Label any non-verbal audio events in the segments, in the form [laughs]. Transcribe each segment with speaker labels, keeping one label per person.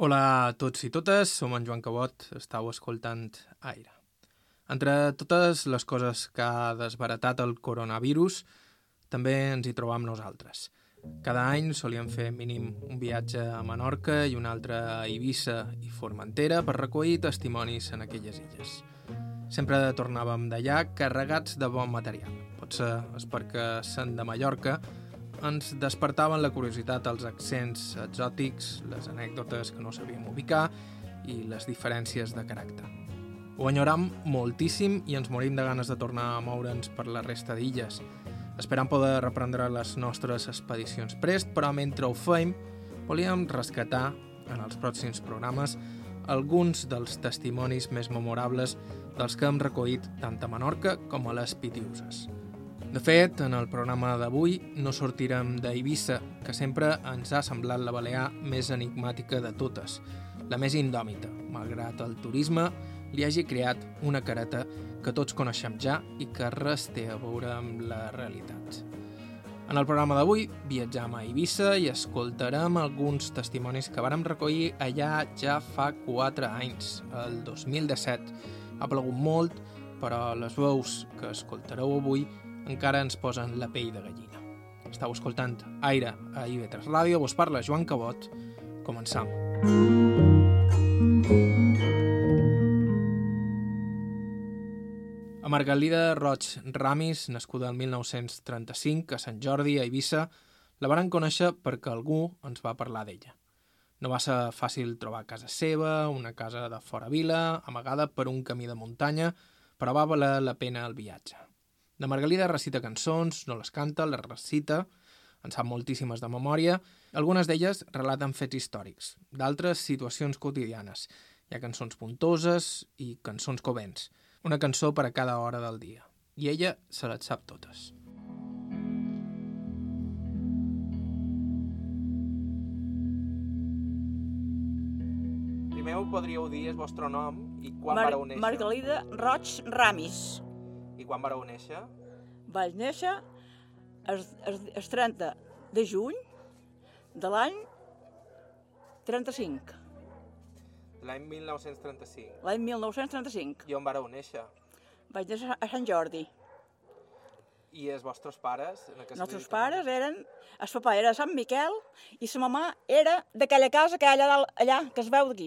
Speaker 1: Hola a tots i totes, som en Joan Cabot, estàu escoltant Aire. Entre totes les coses que ha desbaratat el coronavirus, també ens hi trobam nosaltres. Cada any solíem fer mínim un viatge a Menorca i un altre a Eivissa i Formentera per recollir testimonis en aquelles illes. Sempre tornàvem d'allà carregats de bon material. Potser és perquè sent de Mallorca ens despertaven la curiositat els accents exòtics, les anècdotes que no sabíem ubicar i les diferències de caràcter. Ho enyoram moltíssim i ens morim de ganes de tornar a moure'ns per la resta d'illes. Esperant poder reprendre les nostres expedicions prest, però mentre ho feim, volíem rescatar, en els pròxims programes, alguns dels testimonis més memorables dels que hem recollit tant a Menorca com a les Pitiuses. De fet, en el programa d'avui no sortirem d'Eivissa, que sempre ens ha semblat la Balear més enigmàtica de totes, la més indòmita, malgrat el turisme li hagi creat una careta que tots coneixem ja i que res té a veure amb la realitat. En el programa d'avui viatjam a Eivissa i escoltarem alguns testimonis que vàrem recollir allà ja fa 4 anys, el 2017. Ha plegut molt, però les veus que escoltareu avui encara ens posen la pell de gallina. Estau escoltant Aire a IB3 Ràdio, vos parla Joan Cabot. Començam. A Margalida Roig Ramis, nascuda el 1935 a Sant Jordi, a Eivissa, la varen conèixer perquè algú ens va parlar d'ella. No va ser fàcil trobar casa seva, una casa de fora vila, amagada per un camí de muntanya, però va valer la pena el viatge. La Margalida recita cançons, no les canta, les recita, en sap moltíssimes de memòria. Algunes d'elles relaten fets històrics, d'altres situacions quotidianes. Hi ha cançons puntoses i cançons covents. Una cançó per a cada hora del dia. I ella se les sap totes. Primer ho podríeu dir el vostre nom i quan
Speaker 2: Mar
Speaker 1: vareu néixer.
Speaker 2: Margalida Roig Ramis.
Speaker 1: I quan vareu néixer?
Speaker 2: Vaig néixer el, el, el 30 de juny de l'any 35,
Speaker 1: L'any 1935.
Speaker 2: l'any 1935.
Speaker 1: I on vareu néixer?
Speaker 2: Vaig néixer a Sant Jordi.
Speaker 1: I els vostres pares? En
Speaker 2: Els nostres pares eren... El papa era de Sant Miquel i la mamà era d'aquella casa que hi ha allà, dalt, allà que es veu d'aquí.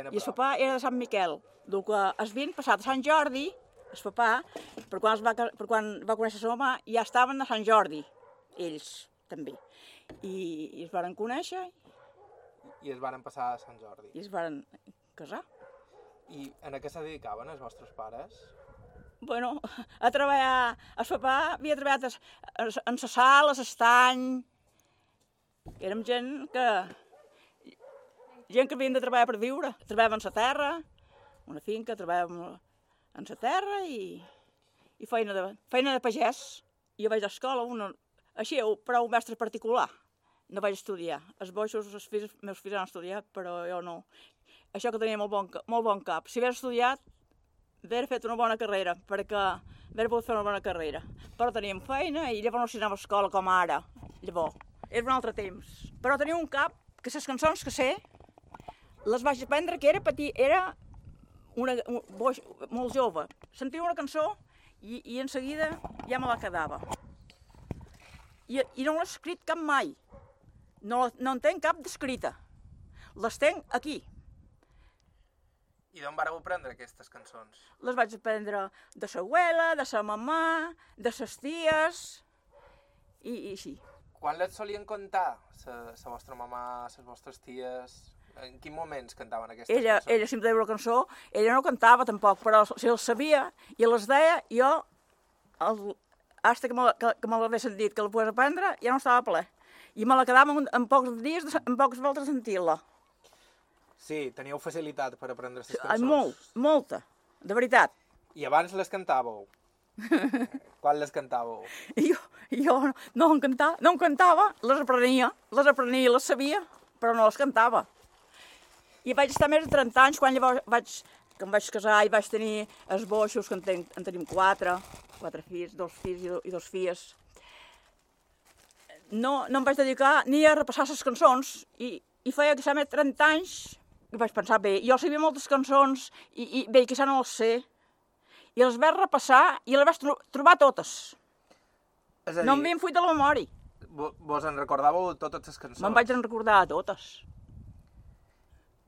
Speaker 2: I el papà era de Sant Miquel. El que es vint passat a Sant Jordi, el papà, per quan, va, per quan va conèixer la mamà, ja estaven a Sant Jordi, ells també. I, i es varen conèixer
Speaker 1: I es varen passar a Sant Jordi.
Speaker 2: i es varen casar.
Speaker 1: I en què se dedicaven els vostres pares?
Speaker 2: Bueno, a treballar... El papà havia treballat en la sal, a l'estany... Érem gent que... Gent que havien de treballar per viure. Treballàvem en la terra, una finca, treballàvem en la terra i, i feina, de, feina de pagès. Jo vaig a escola, una, així, però un mestre particular. No vaig estudiar. Els boixos, els fills, meus fills han estudiat, però jo no. Això que tenia molt bon, molt bon cap. Si hagués estudiat, haver fet una bona carrera, perquè haver pogut fer una bona carrera. Però teníem feina i llavors no s'hi anava a escola com ara. Llavors, era un altre temps. Però tenia un cap que les cançons que sé les vaig aprendre que era petit, era una, un, boix, molt jove. Sentia una cançó i, i en seguida ja me la quedava. I, i no l'he escrit cap mai. No, no en tenc cap d'escrita. Les tenc aquí.
Speaker 1: I d'on vareu aprendre aquestes cançons?
Speaker 2: Les vaig aprendre de sa abuela, de sa mamà, de ses ties, i, i així.
Speaker 1: Quan les solien cantar, sa, sa vostra mamà, les vostres ties? En quin moments cantaven aquestes
Speaker 2: Ella,
Speaker 1: cançons?
Speaker 2: ella sempre deia una cançó, ella no cantava tampoc, però si les sabia i les deia, jo, el, hasta que me, que, que me l'havia sentit, que la pogués aprendre, ja no estava ple. I me la quedava en, en pocs dies, de- en pocs voltes sentir-la.
Speaker 1: Sí, teníeu facilitat per aprendre
Speaker 2: Ai,
Speaker 1: cançons.
Speaker 2: molt, molta, de veritat.
Speaker 1: I abans les cantàveu? [laughs] Quan les cantàveu?
Speaker 2: Jo, jo no, no, en cantava, no en cantava, les aprenia, les aprenia i les sabia, però no les cantava. I vaig estar més de 30 anys quan llavors vaig, que em vaig casar i vaig tenir els boixos, que en, ten, en tenim quatre, quatre fills, dos fills i, do, i dos filles. No, no em vaig dedicar ni a repassar les cançons i i feia que més 30 anys, i vaig pensar, bé, jo sabia moltes cançons, i, i bé, que no les sé, i les vaig repassar i les vaig tro trobar totes.
Speaker 1: És a dir,
Speaker 2: No em havien fuit de la memòria.
Speaker 1: vo- vos en recordàveu totes les cançons?
Speaker 2: Me'n vaig en recordar totes.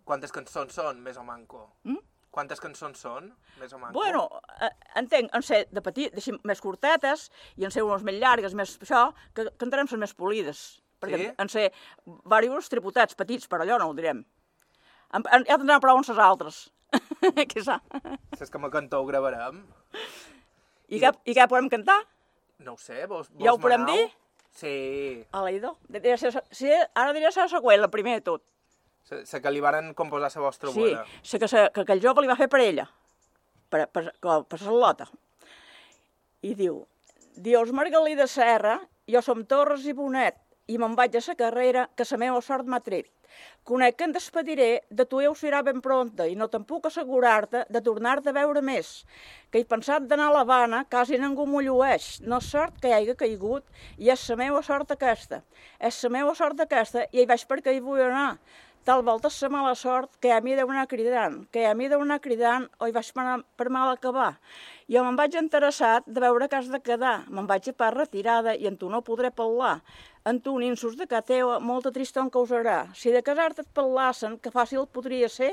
Speaker 1: Quantes cançons són, més o manco?
Speaker 2: Mm?
Speaker 1: Quantes cançons són, més o manco?
Speaker 2: Bueno, eh, entenc, en ser de petit, així, més curtetes, i en ser unes més llargues, més això, que cantarem les més polides. Perquè
Speaker 1: Sí?
Speaker 2: en ser diversos triputats petits, però allò no ho direm. En, en, ja tindrem prou amb les altres. [laughs] que sa.
Speaker 1: Si és que me canteu gravarem.
Speaker 2: I, què, I què podem cantar?
Speaker 1: No ho sé, vos, vos
Speaker 2: Ja ho podem dir?
Speaker 1: Sí.
Speaker 2: A l'Aido. Ara diré la següent, la primer de tot.
Speaker 1: Se, que li varen composar la vostra
Speaker 2: Sí,
Speaker 1: abuela.
Speaker 2: sé que, se, que aquell jove li va fer per ella, per, per, per, per Salota. I diu, Dios Margalí de Serra, jo som Torres i Bonet, i me'n vaig a la carrera que la meva sort m'ha tret. Conec que em despediré, de tu eu serà ben pronta, i no te'n puc assegurar-te de tornar-te a veure més. Que he pensat d'anar a l'Havana, quasi ningú m'ho llueix. No és sort que hi hagi caigut, i és la meva sort aquesta. És la meva sort aquesta, i hi vaig perquè hi vull anar. Tal volta la mala sort que a mi deu anar cridant, que a mi deu anar cridant o hi vaig per, mal acabar. Jo me'n vaig interessat de veure que has de quedar, me'n vaig a part retirada i en tu no podré parlar. En tu, ninsos de Cateua, molta tristor em causarà. Si de casar-te et parlassen, que fàcil podria ser,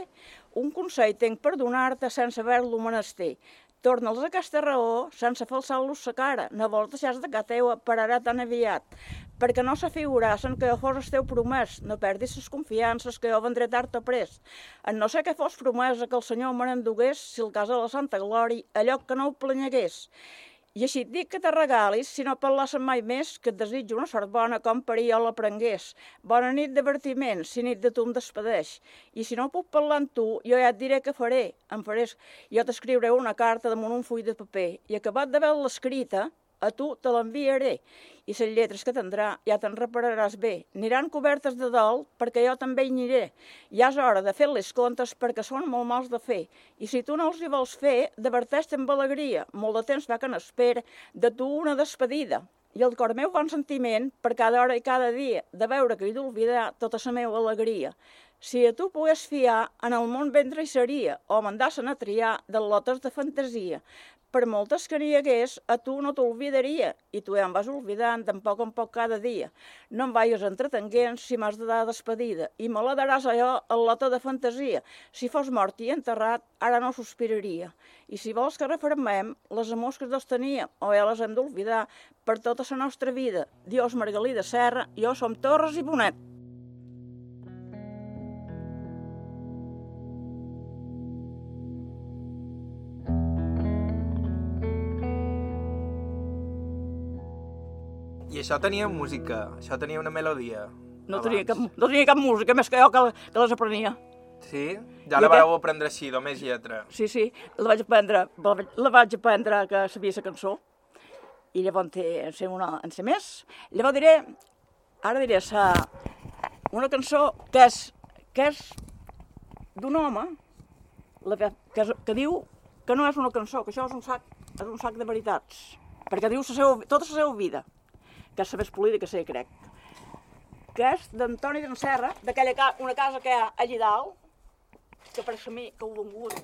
Speaker 2: un consell tenc per donar-te sense haver-lo menester. Torna'ls aquesta raó sense falsar-los sa cara. No vols deixar de Cateua pararà tan aviat perquè no s'afigurassen que jo fos el teu promès, no perdis les confiances que jo vendré tard o prest. En no sé què fos promesa que el Senyor me n'endugués, si el cas de la Santa Glòria, allò que no ho planyegués. I així et dic que te regalis, si no parlassen mai més, que et desitjo una sort bona com per jo l'aprengués. Bona nit divertiment, si nit de tu em despedeix. I si no puc parlar amb tu, jo ja et diré què faré. Em faré... Jo t'escriuré una carta damunt un full de paper i acabat de veure l'escrita, a tu te l'enviaré i les lletres que tindrà ja te'n repararàs bé. Aniran cobertes de dol perquè jo també hi aniré. Ja és hora de fer les comptes perquè són molt mals de fer. I si tu no els hi vols fer, diverteix-te amb alegria. Molt de temps fa que n'espera de tu una despedida. I el cor meu un sentiment per cada hora i cada dia de veure que he d'oblidar tota la meva alegria. Si a tu pogués fiar, en el món vendre hi seria, o mandassen a triar de lotes de fantasia. Per moltes que n'hi hagués, a tu no t'olvidaria, i tu ja em vas oblidant de poc en poc cada dia. No em vayas entretenguent si m'has de dar despedida, i me la daràs allò a lota de fantasia. Si fos mort i enterrat, ara no sospiraria. I si vols que refermem les amors que dos tenia, o ja les hem d'olvidar per tota la nostra vida. Dios Margalí de Serra, jo som Torres i Bonet.
Speaker 1: Això tenia música, això tenia una melodia.
Speaker 2: No tenia, cap,
Speaker 1: abans.
Speaker 2: no tenia cap música, més que jo que, que les aprenia.
Speaker 1: Sí? Ja
Speaker 2: I
Speaker 1: la
Speaker 2: què?
Speaker 1: vareu aprendre així, només lletra.
Speaker 2: Sí, sí, la vaig aprendre, la, vaig- la vaig aprendre que sabia la cançó. I llavors té, en sé una, en sé més. Llavors diré, ara diré sa, una cançó que és, que és d'un home la, que, que, que diu que no és una cançó, que això és un sac, és un sac de veritats. Perquè diu la seva, tota la seva vida, que és més polida que sé, crec. Que és d'Antoni d'en Serra, d'aquella ca, una casa que hi ha allí dalt, que per a mi que ho vengut eh,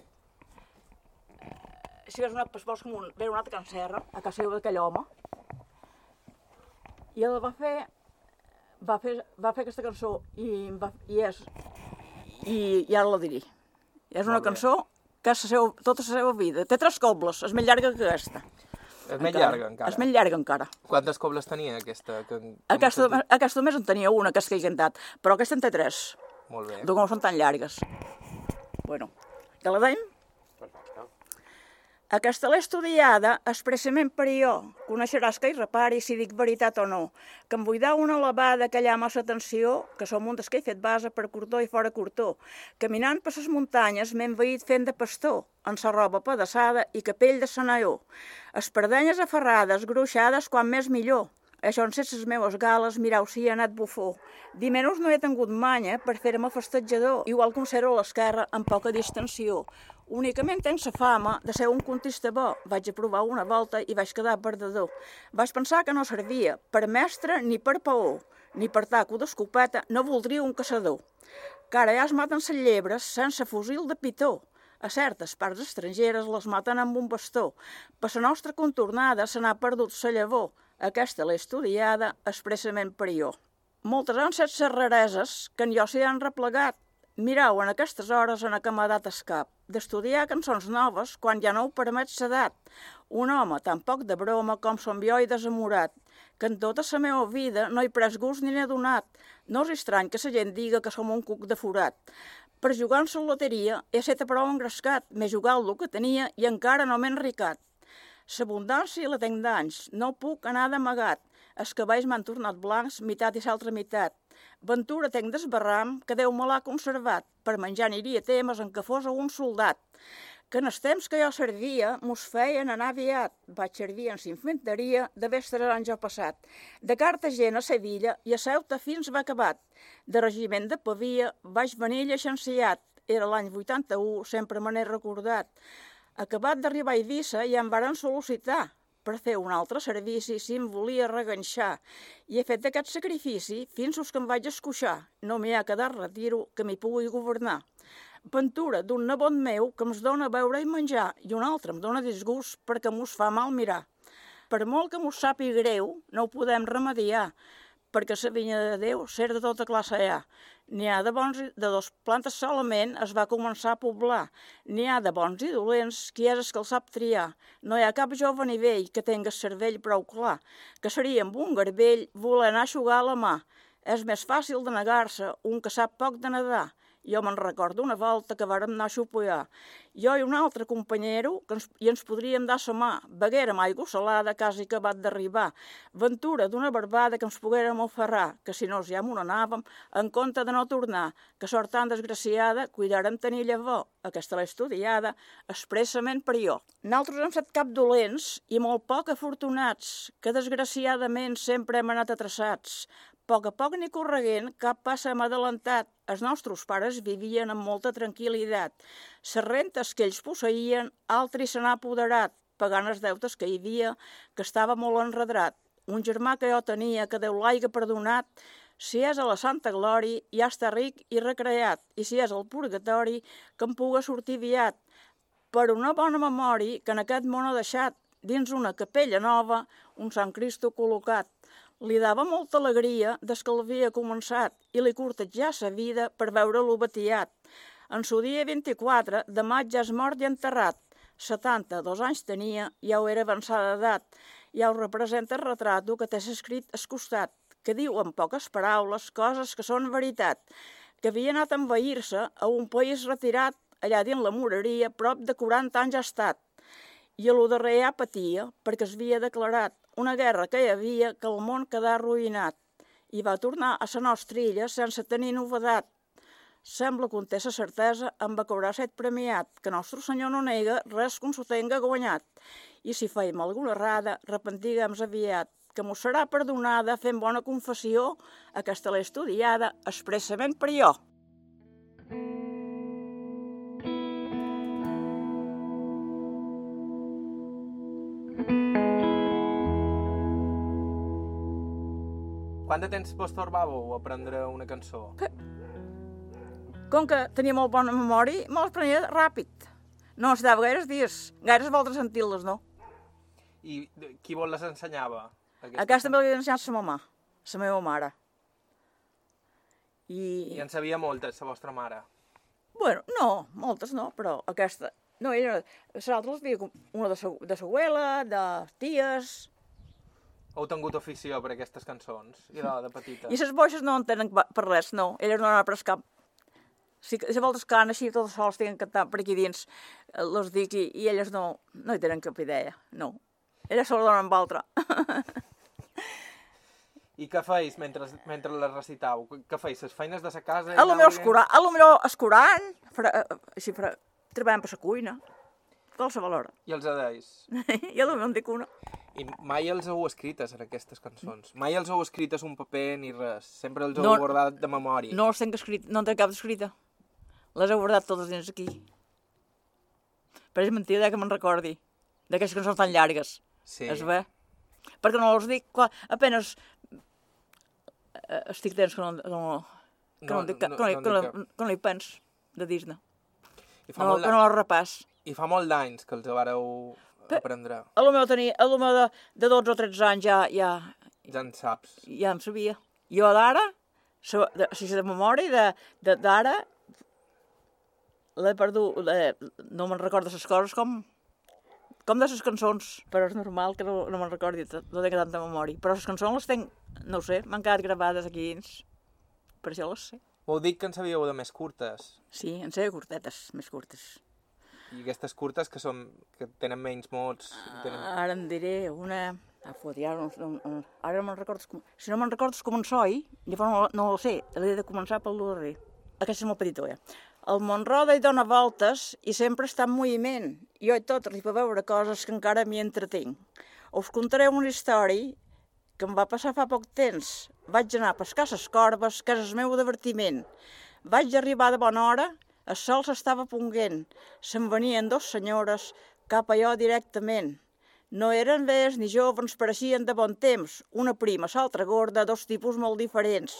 Speaker 2: si hagués anat per vols com un, veure un altre Can Serra, a casa seva d'aquell home, i el va fer, va fer, va fer aquesta cançó i, va, i és, i, i ara la diré. És una cançó que és la seva, tota la seva vida. Té tres cobles, és més llarga que aquesta.
Speaker 1: És més llarga, encara.
Speaker 2: És més llarga encara.
Speaker 1: Quantes cobles tenia, aquesta? Que, que
Speaker 2: Aquesta,
Speaker 1: m'ha
Speaker 2: aquesta només en tenia una, que és que he cantat, però aquesta en té tres?
Speaker 1: Molt bé.
Speaker 2: de com són tan llargues. Bueno, que la deim? Aquesta l'he estudiada expressament per jo. Coneixeràs que hi repari si dic veritat o no. Que em vull dar una elevada que llama massa atenció, que som un que he fet base per cortó i fora cortó. Caminant per les muntanyes m'he envaït fent de pastor, en sa roba pedaçada i capell de senaió. Espardenyes aferrades, gruixades, quan més millor. Això en ser les meves gales, mirau si he anat bufó. Dimenus no he tingut manya per fer-me festejador, igual que un cero a l'esquerra amb poca distensió. Únicament tenc la fama de ser un contista bo. Vaig a provar una volta i vaig quedar perdedor. Vaig pensar que no servia per mestre ni per paó. ni per taco d'escopeta no voldria un caçador. Que ara ja es maten les llebres sense fusil de pitó. A certes parts estrangeres les maten amb un bastó. Per la nostra contornada se n'ha perdut la llavor. Aquesta l'he estudiada expressament per jo. Moltes han set les rareses que en jo s'hi han replegat. Mirau, en aquestes hores en que m'ha dat escap d'estudiar cançons noves quan ja no ho permet s'edat. Un home tan poc de broma com som jo i desamorat, que en tota la meva vida no he pres gust ni n'he donat. No és estrany que la gent diga que som un cuc de forat. Per jugar en la loteria he set prou engrescat, m'he jugat el que tenia i encara no m'he enricat. L'abundància la tenc d'anys, no puc anar d'amagat. Els cabells m'han tornat blancs, mitat i l'altra mitat. Ventura tenc d'esbarram que Déu me l'ha conservat. Per menjar aniria temes en què fos un soldat. Que en els temps que jo servia mos feien anar aviat. Vaig servir en s'infanteria de vestres anys jo passat. De Cartagena a Sevilla i a Ceuta fins va acabat. De regiment de Pavia vaig venir llicenciat. Era l'any 81, sempre me n'he recordat. Acabat d'arribar a Eivissa i em varen sol·licitar per fer un altre servici si em volia reganxar. I he fet aquest sacrifici fins que em vaig escuixar. No m'hi ha quedat retiro que m'hi pugui governar. Ventura d'un nebot meu que ens dona beure i menjar i un altre em dona disgust perquè mos fa mal mirar. Per molt que mos sàpiga greu, no ho podem remediar, perquè la vinya de Déu ser de tota classe hi ha. N'hi ha de bons i de dos plantes solament es va començar a poblar. N'hi ha de bons i dolents, qui és el que el sap triar. No hi ha cap jove ni vell que tenga cervell prou clar, que seria amb un garbell voler anar a xugar a la mà. És més fàcil de negar-se un que sap poc de nedar jo me'n recordo una volta que vàrem anar a xupollar. Jo i un altre companyero que ens, i ens podríem dar sa mà. Beguérem aigua salada, quasi acabat d'arribar. Ventura d'una barbada que ens poguérem oferrar, que si no ja m'ho anàvem, en compte de no tornar, que sort tan desgraciada, cuidarem tenir llavor. Aquesta l'he estudiada expressament per jo. Naltros hem set cap dolents i molt poc afortunats, que desgraciadament sempre hem anat atrasats poc a poc ni correguent, cap passa hem adelantat. Els nostres pares vivien amb molta tranquil·litat. Les rentes que ells posseïen, altri se n'ha apoderat, pagant els deutes que hi havia, que estava molt enredrat. Un germà que jo tenia, que Déu l'aiga perdonat, si és a la Santa Glòria, ja està ric i recreat, i si és al purgatori, que em puga sortir viat. Per una bona memòria que en aquest món ha deixat, dins una capella nova, un Sant Cristo col·locat. Li dava molta alegria des que l'havia començat i li cortejà sa vida per veure-lo batiat. En su dia 24 de maig ja és mort i enterrat. 72 anys tenia, ja ho era avançada d'edat. Ja ho representa el retrat que t'has escrit al costat, que diu en poques paraules coses que són veritat, que havia anat a envair-se a un país retirat, allà dins la moreria, prop de 40 anys ha estat. I a lo darrer ja patia, perquè es havia declarat una guerra que hi havia que el món quedà arruïnat i va tornar a la nostra illa sense tenir novedat. Sembla que té la certesa en va cobrar set premiat, que nostre senyor no nega res que s'ho tenga guanyat. I si feim alguna errada, repentiguem aviat, que mos serà perdonada fent bona confessió, aquesta l'he estudiada expressament per jo.
Speaker 1: Quant de temps vos tornàveu a aprendre una cançó?
Speaker 2: Que... Com que tenia molt bona memòria, me les prenia ràpid. No es dava gaires dies, gaires voltes sentir-les, no.
Speaker 1: I qui vos les ensenyava?
Speaker 2: Aquesta, aquesta me l'havia ensenyat sa mamà, sa meva mare.
Speaker 1: I... I en sabia moltes, sa vostra mare?
Speaker 2: Bueno, no, moltes no, però aquesta... No, ella, les altres havia una de sa, de sa abuela, de ties,
Speaker 1: heu tingut afició per aquestes cançons, i de, de petita?
Speaker 2: I les boixes no en tenen per res, no. Elles no han après cap. Si, si voltes que han així tots sols tenen cantat per aquí dins, els dic, i, i elles no, no hi tenen cap idea, no. Elles se donen amb altra. [laughs]
Speaker 1: I què feis mentre, mentre les recitau? Què feis, les feines de sa casa?
Speaker 2: A lo millor escurant, a lo millor escurant, fra, així, fra, treballant per la cuina, qualsevol hora.
Speaker 1: I els adeis?
Speaker 2: I [laughs] a lo millor en dic una.
Speaker 1: I mai els heu escrites, en aquestes cançons? Mai els heu escrites un paper ni res? Sempre els heu no, guardat de memòria?
Speaker 2: No els tenc escrit, no en tenc cap escrita. Les he guardat totes dins aquí. Però és mentida que me'n recordi, d'aquestes cançons tan llargues.
Speaker 1: Sí.
Speaker 2: Es ve? Perquè no els dic, clar, apenes eh, estic temps que no, que no, que no, que, no, que, no, que, no, que no hi pens, de dir-ne.
Speaker 1: I fa
Speaker 2: No,
Speaker 1: molt
Speaker 2: que no la repàs.
Speaker 1: I fa molt d'anys que els vareu aprendre.
Speaker 2: A lo meu tenia, a lo meu de, de 12 o 13 anys ja, ja,
Speaker 1: Ja en saps.
Speaker 2: ja em sabia. Jo d'ara, so- de, de memòria, de- de- d'ara, l'he perdut, no me'n recordo les coses com, com de les cançons, però és normal que no, no me'n recordi, no tinc tanta memòria. Però les cançons les tenc, no sé, m'han quedat gravades aquí dins, per això les sé.
Speaker 1: M'heu dit que en sabíeu de més curtes.
Speaker 2: Sí, en sé curtetes, més curtes.
Speaker 1: I aquestes curtes que són que tenen menys mots... Tenen...
Speaker 2: Ara en diré una... Ah, fot, ja no, no, no, ara me'n recordo... Com... Si no me'n recordo com en soi, llavors no, no ho sé, l'he de començar pel darrer. Aquesta és molt petita, ja. El Montroda hi dona voltes i sempre està en moviment. Jo i tot arribo a veure coses que encara m'hi entretinc. Us contaré una història que em va passar fa poc temps. Vaig anar a pescar les corbes, que és el meu divertiment. Vaig arribar de bona hora, el sol s'estava ponguent. Se'n venien dos senyores cap a jo directament. No eren vells ni joves, pareixien de bon temps. Una prima, l'altra gorda, dos tipus molt diferents.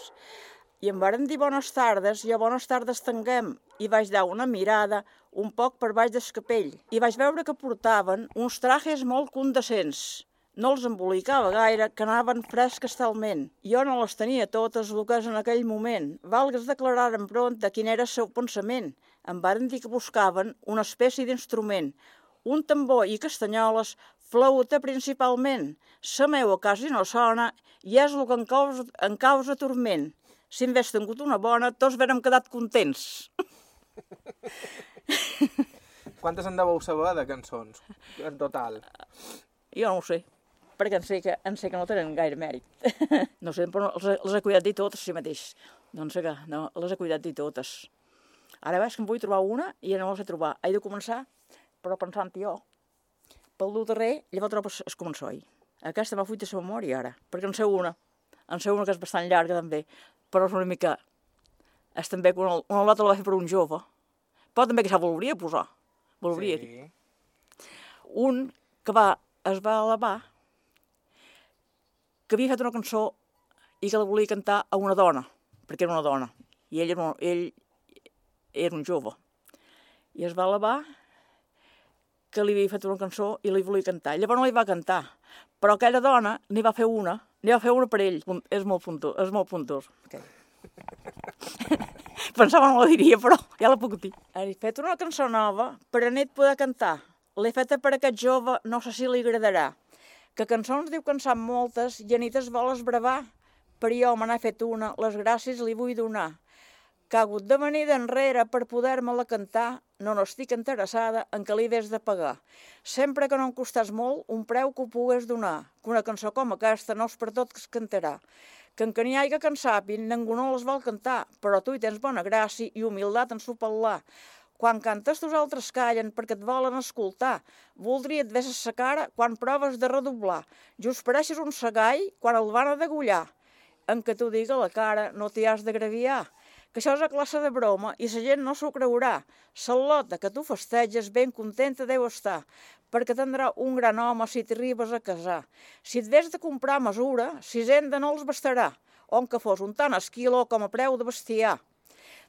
Speaker 2: I em varen dir bones tardes, a bones tardes tanguem. I vaig dar una mirada un poc per baix del capell. I vaig veure que portaven uns trajes molt condescents. No els embolicava gaire, que anaven fresques talment. Jo no les tenia totes el que és en aquell moment. Valgues declararen prompte quin era el seu pensament. Em varen dir que buscaven una espècie d'instrument, un tambor i castanyoles, flauta principalment. La meua quasi no sona i és el que em causa, em causa turment. Si hagués tingut una bona, tots vérem quedat contents.
Speaker 1: Quantes en deveu saber de cançons, en total?
Speaker 2: Jo no ho sé, perquè en sé que, en sé que no tenen gaire mèrit. no sé, però les, les he cuidat dir totes si mateix. Sé què, no, les he cuidat dir totes. Ara veig que em vull trobar una i ja no la sé trobar. He de començar, però pensant jo. Pel dur darrer, llavors trobo el començoi. Aquesta m'ha fuit de la memòria ara, perquè en sé una. En sé una que és bastant llarga també, però és una mica... És també que una, una lota la va fer per un jove. Però també que se voldria posar. Voldria dir
Speaker 1: Sí.
Speaker 2: un que va, es va elevar que havia fet una cançó i que la volia cantar a una dona, perquè era una dona, i ell era un, ell era un jove. I es va elevar que li havia fet una cançó i li volia cantar. Llavors no li va cantar, però aquella dona n'hi va fer una, n'hi va fer una per ell. És molt puntós, és molt puntós. Okay. [laughs] Pensava no la diria, però ja la puc dir. He fet una cançó nova per a nit poder cantar. L'he feta per a aquest jove, no sé si li agradarà. Que cançons diu que en sap moltes i a nit es vol esbravar. Per jo me n'ha fet una, les gràcies li vull donar. Que ha hagut de venir d'enrere per poder-me-la cantar, no n'estic interessada en que li hagués de pagar. Sempre que no em costàs molt, un preu que ho pogués donar, que una cançó com aquesta no és per tot que es cantarà. Que en que n'hi haiga que en sàpin, ningú no les vol cantar, però tu hi tens bona gràcia i humildat en supel·lar. Quan cantes, tus altres callen perquè et volen escoltar. Voldria et veses sa cara quan proves de redoblar. Just pareixes un segall quan el van a degullar. En què t'ho diga la cara no t'hi has d'agraviar. Que això és a classe de broma i la gent no s'ho creurà. Salota, que tu festeges, ben contenta deu estar, perquè tindrà un gran home si t'arribes a casar. Si et ves de comprar mesura, sisenda no els bastarà, on que fos un tant esquilo com a preu de bestiar.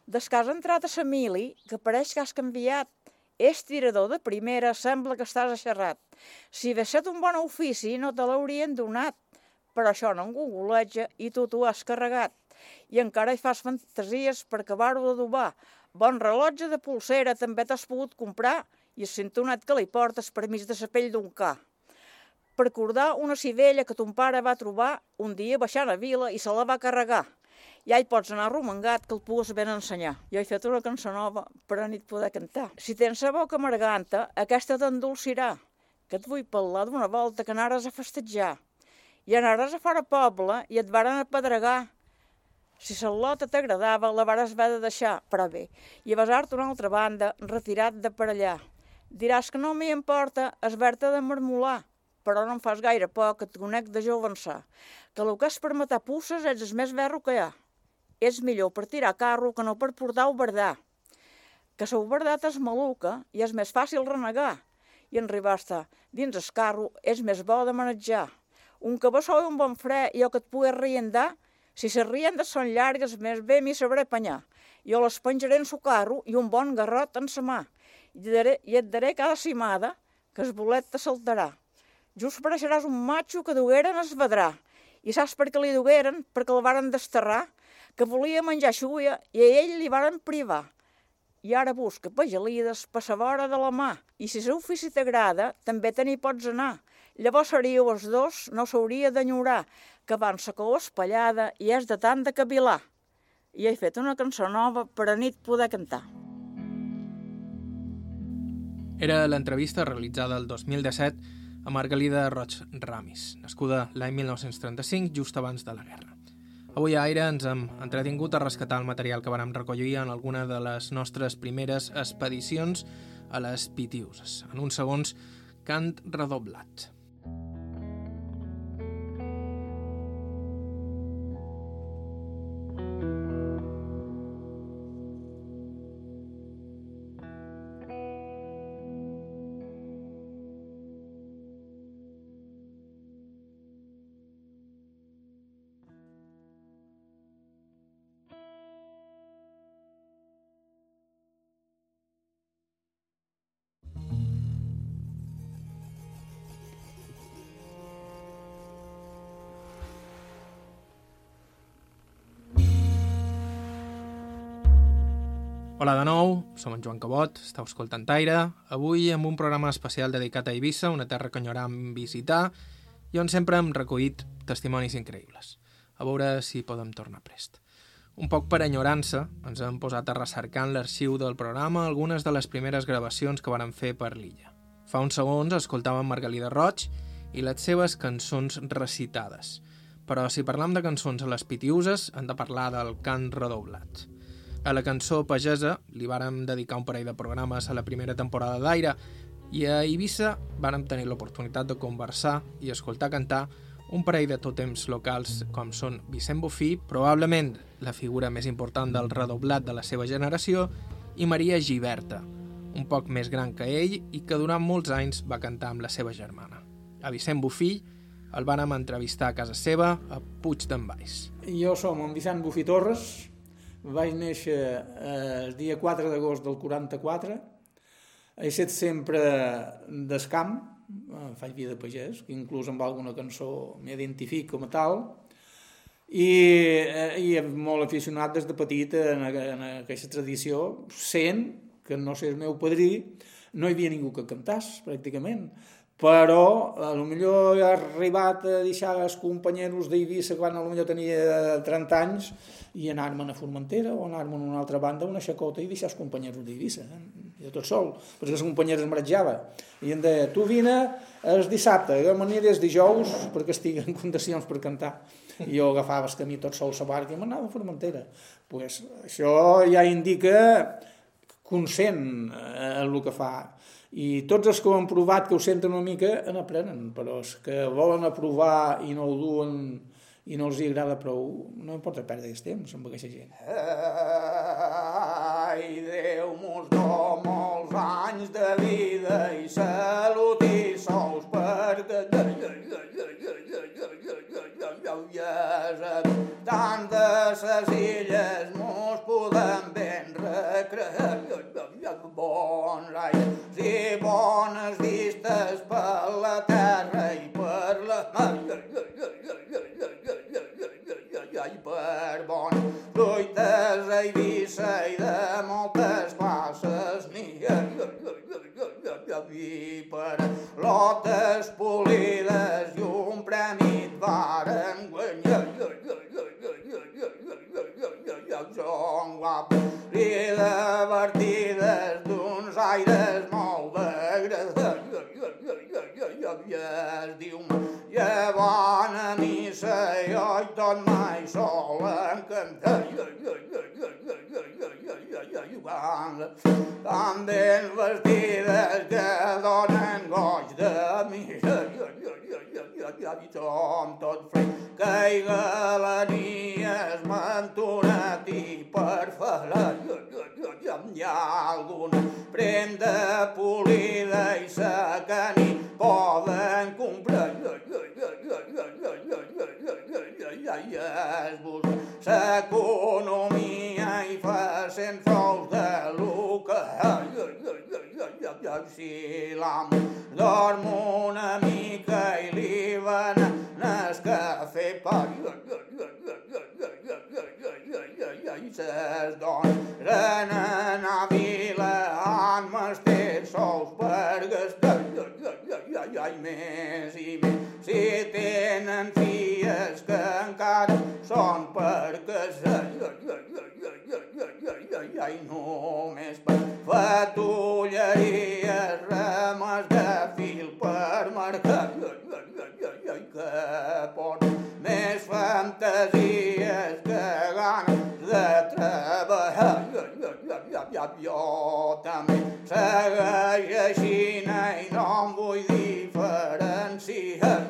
Speaker 2: Des que has entrat a la mili, que pareix que has canviat, és tirador de primera, sembla que estàs aixerrat. Si hagués set un bon ofici, no te l'haurien donat, però això no en i tu t'ho has carregat. I encara hi fas fantasies per acabar-ho d'adobar. Bon rellotge de pulsera també t'has pogut comprar i el cintonet que li portes per mig de la pell d'un ca. Per acordar una civella que ton pare va trobar un dia baixant a vila i se la va carregar. Ja hi pots anar romangat que el pugues ben ensenyar. Jo he fet una cançó nova per a nit poder cantar. Si tens la boca amarganta, aquesta t'endolcirà, que et vull parlar d'una volta que anares a festejar. I anaràs a fora poble i et varen apedregar. Si la lota t'agradava, la vares haver de deixar, però bé, i a besar-te una altra banda, retirat de per allà. Diràs que no m'hi importa esber-te de marmolar, però no em fas gaire por que et conec de jo avançar, que el que és per matar pusses ets el més verro que hi ha. És millor per tirar carro que no per portar oberdar. Que la oberdat és maluca i és més fàcil renegar, i en arribar-te dins el carro és més bo de manejar. Un cabeçó i un bon fre i el que et pugui reiendar, Si les riendes són llargues, més bé m'hi sabré apanyar. Jo les penjaré en su carro i un bon garrot en sa mà. I daré, i et daré cada cimada que el bolet te saltarà. Just pareixeràs un matxo que dugueren es vedrà. I saps per què li dugueren? Perquè el varen desterrar, que volia menjar xuia i a ell li varen privar. I ara busca pagelides per sa vora de la mà. I si l'ofici t'agrada, també te n'hi pots anar. Llavors seríeu els dos, no s'hauria d'enyorar, que van sa cou espallada i és de tant de cavilar. I he fet una cançó nova per a nit poder cantar.
Speaker 1: Era l'entrevista realitzada el 2017 a Margalida Roig Ramis, nascuda l'any 1935, just abans de la guerra. Avui a Aire ens hem entretingut a rescatar el material que vam recollir en alguna de les nostres primeres expedicions a les Pitiuses. En uns segons, cant redoblat. Hola de nou, som en Joan Cabot, estàu escoltant Aire, avui amb un programa especial dedicat a Eivissa, una terra que enyoram visitar i on sempre hem recollit testimonis increïbles. A veure si podem tornar prest. Un poc per enyorança, ens hem posat a recercar en l'arxiu del programa algunes de les primeres gravacions que varen fer per l'illa. Fa uns segons escoltàvem Margalida Roig i les seves cançons recitades. Però si parlam de cançons a les pitiuses, hem de parlar del cant redoblat. A la cançó Pagesa li vàrem dedicar un parell de programes a la primera temporada d'Aire i a Eivissa vàrem tenir l'oportunitat de conversar i escoltar cantar un parell de tòtems locals com són Vicent Bofí, probablement la figura més important del redoblat de la seva generació, i Maria Giberta, un poc més gran que ell i que durant molts anys va cantar amb la seva germana. A Vicent Bofí el vàrem entrevistar a casa seva a Puig d'en Baix.
Speaker 3: Jo som en Vicent Bufí Torres, vaig néixer eh, el dia 4 d'agost del 44. He estat sempre d'escamp, eh, faig vida de pagès, que inclús amb alguna cançó m'identifico com a tal, i, eh, i molt aficionat des de petit en, en aquesta tradició, sent que no sé el meu padrí, no hi havia ningú que cantàs, pràcticament però a lo millor he arribat a deixar els companyeros d'Eivissa quan a lo millor tenia 30 anys i anar-me'n a Formentera o anar-me'n a una altra banda, una xacota i deixar els companyeros d'Eivissa, eh? jo tot sol, perquè els companyeros em ratjava. I em deia, tu vine el dissabte, jo m'aniré dijous perquè estigui en condicions per cantar. I jo agafava el camí tot sol a la barca i m'anava a Formentera. pues, això ja indica consent eh, el que fa i tots els que ho han provat, que ho senten una mica, en aprenen, però els que volen aprovar i no ho duen i no els hi agrada prou, no importa perdre el temps amb aquesta gent. Ai, Déu mos do molts anys de vida i salut i sous perquè tant de ses illes mos podem ben recrear bons anys i bones vistes per la terra i per la mar i per bon fruites a Eivissa i de moltes classes n'hi i per lotes polides i un premi et varen guanyar Joan guap i divertides d'uns aires molt agradats i es diu i bona missa i oi tot mai sol en cantar tan ben vestides que donen goig de missa i som tot fred caiga la nia es mantonat i per farà hi ha alguna prenda polida i que ni poden comprar
Speaker 4: es-vos l'economia i facin sous de luca. Si l'am dorm una mica i li van el cafè pa i ses dones renen a vila han mestet sous per gastar ai, més i més si tenen filles que encara són per casar ai, només per fatulleries rames de fil per marcar que pot més fantasies que ganes de treballar. Jo també segueix així i no em vull diferenciar.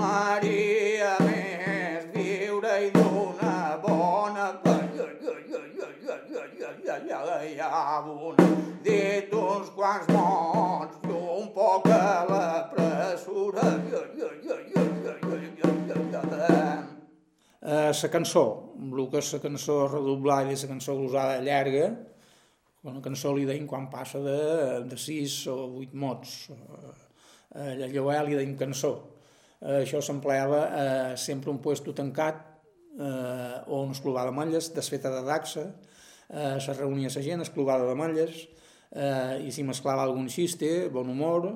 Speaker 4: Maria més viure i d'una bona dit uns quants mots i un poc a la pressura. La uh, cançó, el que és la cançó redoblada i la cançó glosada llarga, una cançó li deim quan passa de, de sis o vuit mots. Uh, Llavors li deim cançó. Uh, això s'empleava uh, sempre un puesto tancat eh, o un esclovar de malles desfeta de daxa, eh, se reunia la gent, esclovada de malles, eh, i s'hi mesclava algun xiste, bon humor,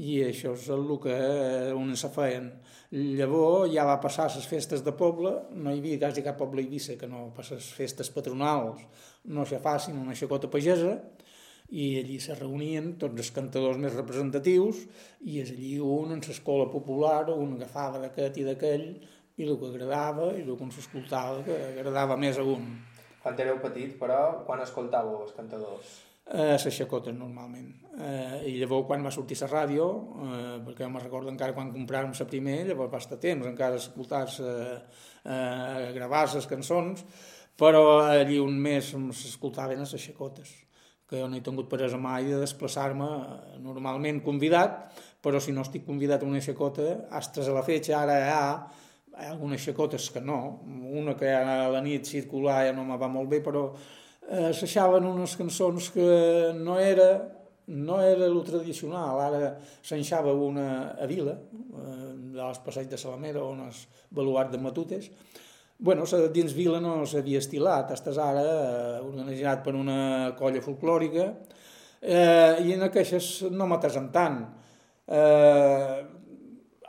Speaker 4: i això és el que eh, on se feien. Llavors ja va passar les festes de poble, no hi havia quasi cap poble a Eivissa que no per les festes patronals no se facin una xacota pagesa, i allí se reunien tots els cantadors més representatius i és allí un en l'escola popular, un agafava d'aquest i d'aquell i el que agradava i el que s'escoltava que agradava més a un.
Speaker 1: Quan éreu petit, però, quan escoltàveu els cantadors?
Speaker 4: Eh, les xacotes, normalment. Eh, I llavors, quan va sortir la ràdio, eh, perquè me recordo encara quan compràvem la primer, llavors va estar temps encara escoltar-se, eh, gravar les cançons, però allí un mes s'escoltaven les xacotes que jo no he tingut presa mai de desplaçar-me eh, normalment convidat, però si no estic convidat a una xacota, astres a la fetge, ara hi ha hi ha algunes xacotes que no, una que a la nit circular ja no me va molt bé, però eh, s'aixaven unes cançons que no era no era el tradicional, ara s'enxava una a Vila, eh, dels passeig de Salamera, on és baluart de Matutes, bueno, dins Vila no s'havia estilat, estàs ara eh, organitzat per una colla folclòrica, eh, i en aquestes no m'atesen tant. Eh,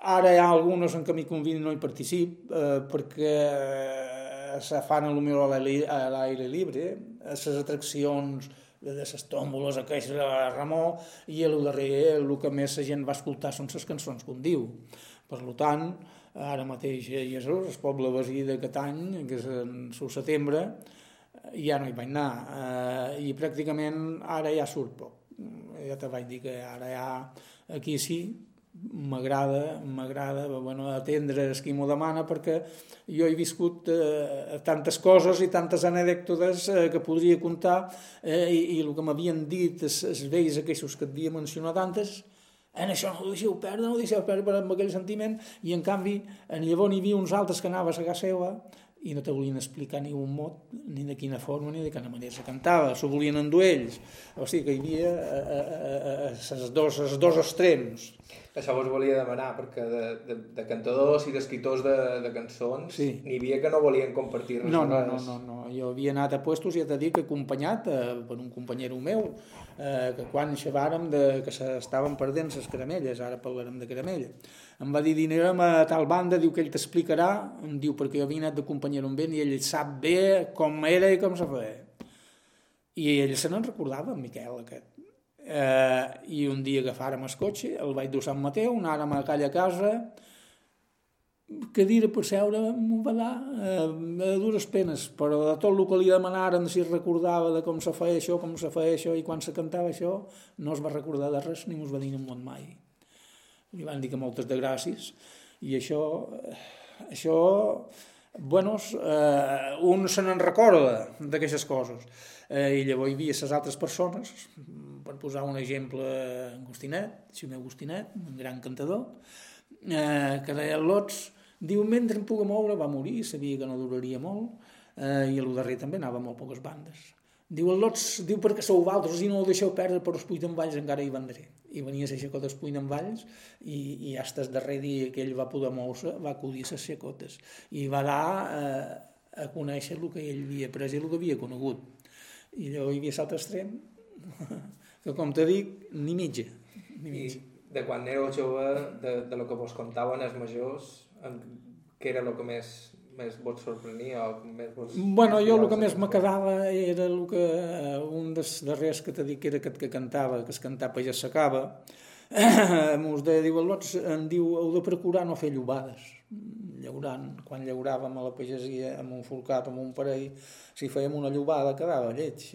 Speaker 4: Ara hi ha algunes en què m'hi conviden no hi particip, eh, perquè eh, se fan a millor a l'aire llibre, a les atraccions de les tòmboles, aquells de Ramó, i el darrer, el que més la gent va escoltar són les cançons que diu. Per tant, ara mateix a Jesús, el poble veí d'aquest any, que és en el setembre, ja no hi vaig anar, eh, i pràcticament ara ja surt poc. Ja te vaig dir que ara ja aquí sí, m'agrada m'agrada bueno, atendre el qui m'ho demana perquè jo he viscut eh, tantes coses i tantes anècdotes eh, que podria contar eh, i, i el que m'havien dit els, els vells aquells que et havia mencionat antes en això no ho deixeu perdre, no ho deixeu perdre amb aquell sentiment i en canvi en llavors n'hi havia uns altres que anaves a casa seva i no te volien explicar ni un mot, ni de quina forma, ni de quina manera se cantava, s'ho volien endur ells. O sigui que hi havia eh, eh, eh, dos, els dos extrems.
Speaker 1: Això vos volia demanar, perquè de, de, de cantadors i d'escriptors de, de cançons sí. n'hi havia que no volien compartir res.
Speaker 4: No, no, no, no, no. Jo havia anat a puestos i he de dir que acompanyat eh, per un companyero meu, eh, que quan xavàrem de, que s'estaven perdent les caramelles, ara parlarem de caramella, em va dir, dinarem a tal banda, diu que ell t'explicarà, em diu, perquè jo havia anat d'acompanyar un vent i ell sap bé com era i com se feia. I ell se n'en recordava, en Miquel, aquest. Eh, I un dia agafàrem el cotxe, el vaig dur Sant Mateu, anàrem a aquella casa, cadira per seure m'ho va dar eh, a dures penes, però de tot el que li demanaren si recordava de com se feia això, com se feia això i quan se cantava això, no es va recordar de res ni mos va dir en món mai. Li van dir que moltes de gràcies, i això, això bueno, eh, un se n'en recorda d'aquestes coses. Eh, I llavors hi havia les altres persones, per posar un exemple, Agustinet, Ximé Agustinet, un gran cantador, eh, que deia Lots, diu, mentre em puga moure, va morir, sabia que no duraria molt, eh, i lo darrer també anava molt poques bandes. Diu, el Lots, diu, perquè sou valtres i no ho deixeu perdre, però els Puigdemvalls encara hi vendré. I venia a xacota dels Puigdemvalls i, i hasta el darrer dia que ell va poder moure va acudir a les xacotes. I va dar eh, a conèixer el que ell havia pres i el que havia conegut. I llavors hi havia l'altre extrem, [laughs] que com te dic, ni mitja. Ni mitja.
Speaker 1: I de quan éreu jove, de, de lo que vos contaven els majors, què era el que més més vos sorprenia o més vos...
Speaker 4: Bueno, jo el que més me quedava era el que, un dels darrers que t'he dit que era aquest que cantava, que es cantava ja s'acaba, [clears throat] mos deia, diu, Lots, em diu, heu de procurar no fer llobades. Llaurant, quan llauràvem a la pagesia amb un forcat, amb un parell, si fèiem una llobada quedava lleig.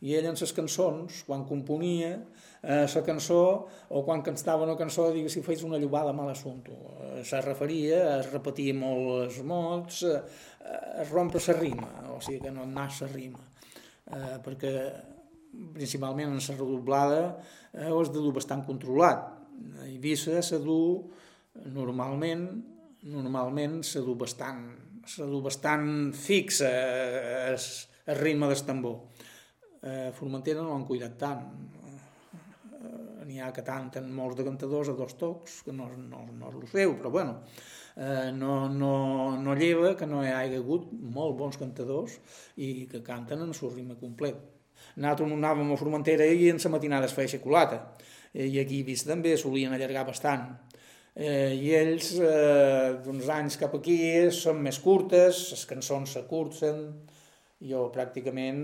Speaker 4: I ell en ses cançons, quan componia, eh, la cançó o quan cantava una cançó digues si fes una llobada mal assumpto eh, se referia, es repetia molt els mots eh, es rompre la rima o sigui que no anàs la rima. Eh, perquè principalment en la redoblada eh, has de dur bastant controlat. A Eivissa se du normalment normalment se du bastant se du bastant fixa el, el ritme del tambor. Eh, Formentera no l'han cuidat tant n'hi ha que tanten molts de cantadors a dos tocs, que no, no, no és el seu, però bueno, eh, no, no, no lleva que no hi hagi hagut molt bons cantadors i que canten en el ritme complet. Nosaltres anàvem a Formentera i en la matinada es feia xocolata, i aquí vist també solien allargar bastant. Eh, I ells, eh, d'uns anys cap aquí, són més curtes, les cançons s'acurten, jo pràcticament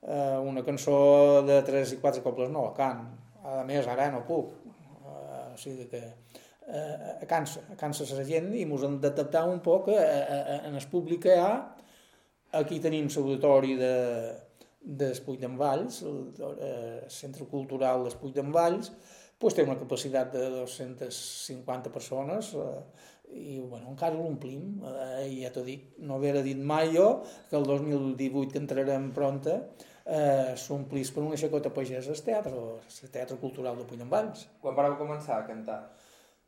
Speaker 4: eh, una cançó de 3 i 4 cobles no la can, a més ara no puc, uh, o sigui que uh, cansa, cansa la gent i ens hem d'adaptar un poc a, a, a, en el públic que hi ha. Aquí tenim l'auditori de, del Puig d'en Valls, el, el Centre Cultural del Puig d'en Valls, pues té una capacitat de 250 persones eh, i bueno, encara l'omplim. Eh, ja t'ho dic, no haver dit mai jo que el 2018 que entrarem pronta eh, s'omplís per una xacota pagesa al teatre, el Teatre Cultural de Puigdemvalls.
Speaker 1: Quan vareu començar a cantar?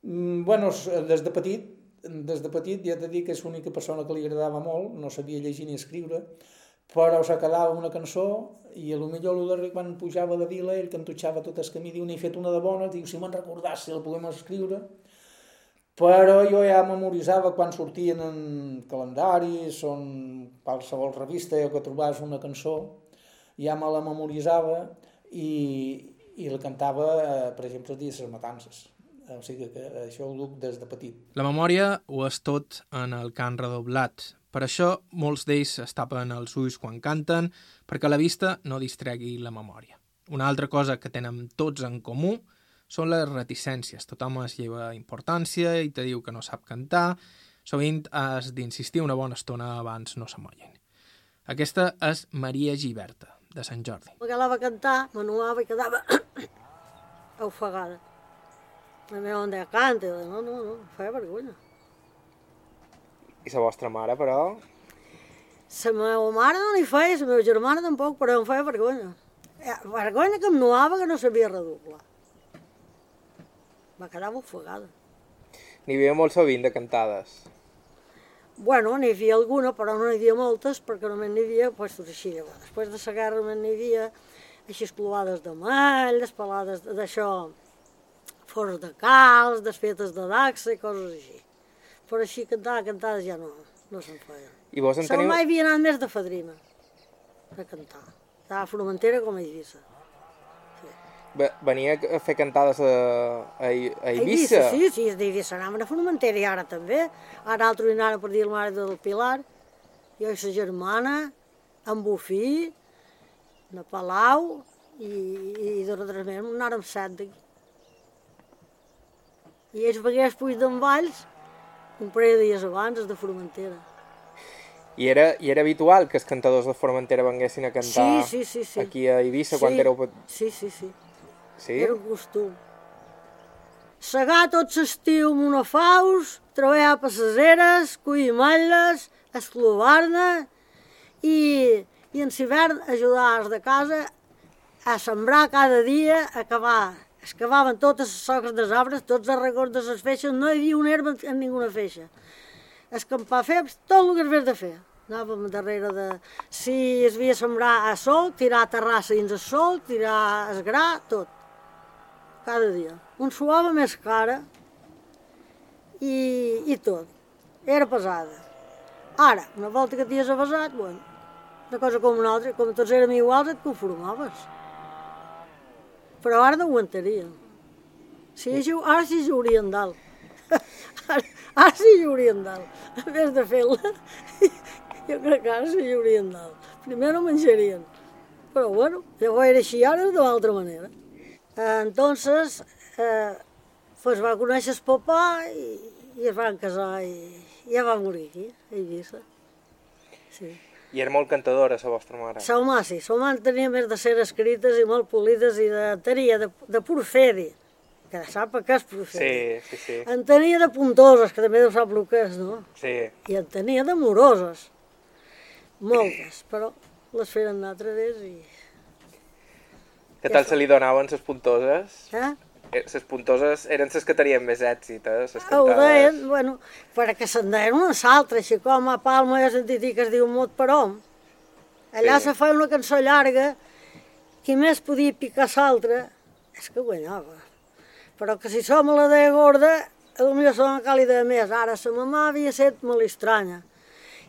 Speaker 4: Mm, bueno, des de petit, des de petit ja t'he dit que és l'única persona que li agradava molt, no sabia llegir ni escriure, però se quedava una cançó i a lo millor el darrer quan pujava de vila ell cantutxava tot el camí, diu, n'he fet una de bona, diu, si me'n recordàs si la podem escriure, però jo ja memoritzava quan sortien en calendaris o en qualsevol revista que trobaves una cançó, ja me la memoritzava i, i la cantava, eh, per exemple, els dies de les matances. O sigui que això ho duc des de petit.
Speaker 1: La memòria ho és tot en el cant redoblat. Per això molts d'ells es tapen els ulls quan canten perquè la vista no distregui la memòria. Una altra cosa que tenen tots en comú són les reticències. Tothom es lleva importància i te diu que no sap cantar. Sovint has d'insistir una bona estona abans no s'amollin. Aquesta és Maria Giberta, de Sant Jordi.
Speaker 5: Perquè la va cantar, m'anuava i quedava [coughs] ofegada. La meva on deia, canta, i no, no, no, feia vergonya.
Speaker 1: I la vostra mare, però?
Speaker 5: La meva mare no li feia, la meva germana tampoc, però em feia vergonya. Eh, vergonya que em nuava que no sabia redoblar. Me quedava ofegada.
Speaker 1: N'hi havia molt sovint de cantades.
Speaker 5: Bueno, n'hi havia alguna, però no n'hi havia moltes, perquè només n'hi havia pues, tot així. Després de la guerra només n'hi havia així esclovades de mall, despalades d'això, forts de calç, desfetes de daxa i coses així. Però així cantar, cantades ja no, no se'n feia.
Speaker 1: I vos en
Speaker 5: Teniu...
Speaker 1: teniu...
Speaker 5: mai havia anat més de fadrina a cantar. Estava a Formentera com a Eivissa.
Speaker 1: Ve- Venia a fer cantades a, a, I- a Eivissa?
Speaker 5: Sí, sí, d'Eivissa anaven a Formentera i ara també. Ara altres anaven per dir la mare del Pilar, jo i sa germana, en Bufí, a Palau, i, i de Rodrigues anàrem set d'aquí. I ells vegués Puig d'en Valls un parell de dies abans, els de Formentera.
Speaker 1: I era, I era habitual que els cantadors de Formentera venguessin a cantar
Speaker 5: Sí, sí, sí, sí.
Speaker 1: aquí a Eivissa quan
Speaker 5: sí,
Speaker 1: éreu... pet-
Speaker 5: Sí, sí, sí.
Speaker 1: Sí?
Speaker 5: Era un costum. Segar tot l'estiu amb una faus, treballar per les eres, collir malles, esclovar-ne i, i en l'hivern ajudar els de casa a sembrar cada dia, a acabar excavaven totes les soques dels arbres, tots els records de les feixes, no hi havia una herba en ninguna feixa. Escampar fems, tot el que es de fer. Anàvem darrere de... Si es havia sembrar a sol, tirar a terrassa dins el sol, tirar el gra, tot. Cada dia. Un suava més cara i, i tot. Era pesada. Ara, una volta que t'hi has avasat, bueno, una cosa com una altra, com tots érem iguals, et conformaves. Però ara no aguantaria. Sí, ara sí jugarien dalt. [laughs] Ara, ara sí jugarien dalt. En vez de fer-la, [laughs] jo crec que ara sí jugarien dalt. Primer no menjarien. Però bueno, ho era així, ara és d'altra manera. Entonces, eh, pues va conèixer el papà i, i es van casar i, i ja va morir aquí, a Eivissa. Sí.
Speaker 6: I era molt cantadora, la vostra mare.
Speaker 5: Sa home, sí. Sa home tenia més de ser escrites i molt polides i de, tenia de, de porferi, que sap què és porferi.
Speaker 6: Sí, sí, sí.
Speaker 5: En tenia de puntoses, que també deu sap el que és, no?
Speaker 6: Sí.
Speaker 5: I en tenia de moroses. Moltes, però les feren anar a través i...
Speaker 6: Què tal se li donaven les puntoses?
Speaker 5: Eh?
Speaker 6: Les puntoses eren les que tenien més èxit, eh? Les
Speaker 5: Ho deien, bueno, perquè se'n deien una s'altra, així com a Palma he sentit que es diu Mot per hom. Allà
Speaker 6: Sí.
Speaker 5: se feia una cançó llarga, qui més podia picar l'altra, és que guanyava. Però que si som a la de gorda, potser som a càlida de més. Ara sa mamà havia set molt estranya.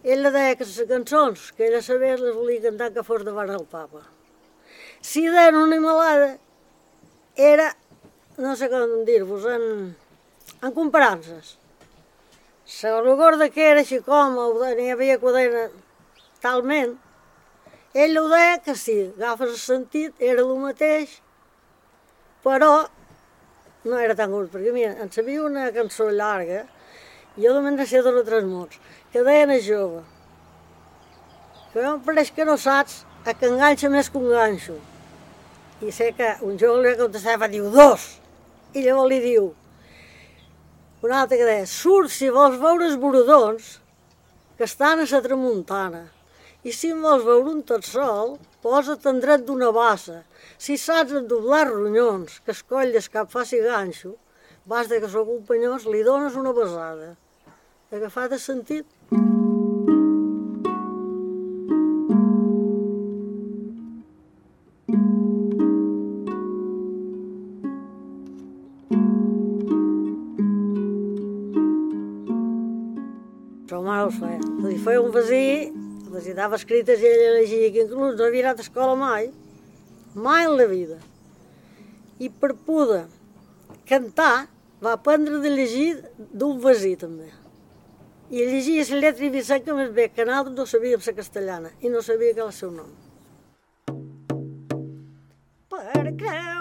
Speaker 5: Ella deia que les cançons que ella sabia les volia cantar que fos davant el papa. Si deien una animalada, era no sé com dir-vos, en, en comparances. La gorda que era així com, n'hi havia quadena talment, ell ho deia que sí, agafes el sentit, era el mateix, però no era tan curt, perquè mira, en sabia una cançó llarga, jo només ne sé dos o tres mots, que deien a jove, que em pareix que no saps a que enganxa més que un ganxo. I sé que un jove li contestava, diu, dos. I llavors li diu, un altre que deia, surt si vols veure els borodons que estan a la tramuntana. I si en vols veure un tot sol, posa't en dret d'una bassa. Si saps endoblar ronyons, que es cap faci ganxo, vas de que sóc un penyós, li dones una besada. Agafat de sentit. Però mare els feia. Dir, feia un vesí, les hi dava escrites i ella llegia, que inclús no havia anat a escola mai, mai en la vida. I per poder cantar va aprendre de llegir d'un vesí també. I llegia la lletra i que més bé que nosaltres no sabíem la castellana i no sabia que era el seu nom. Per creure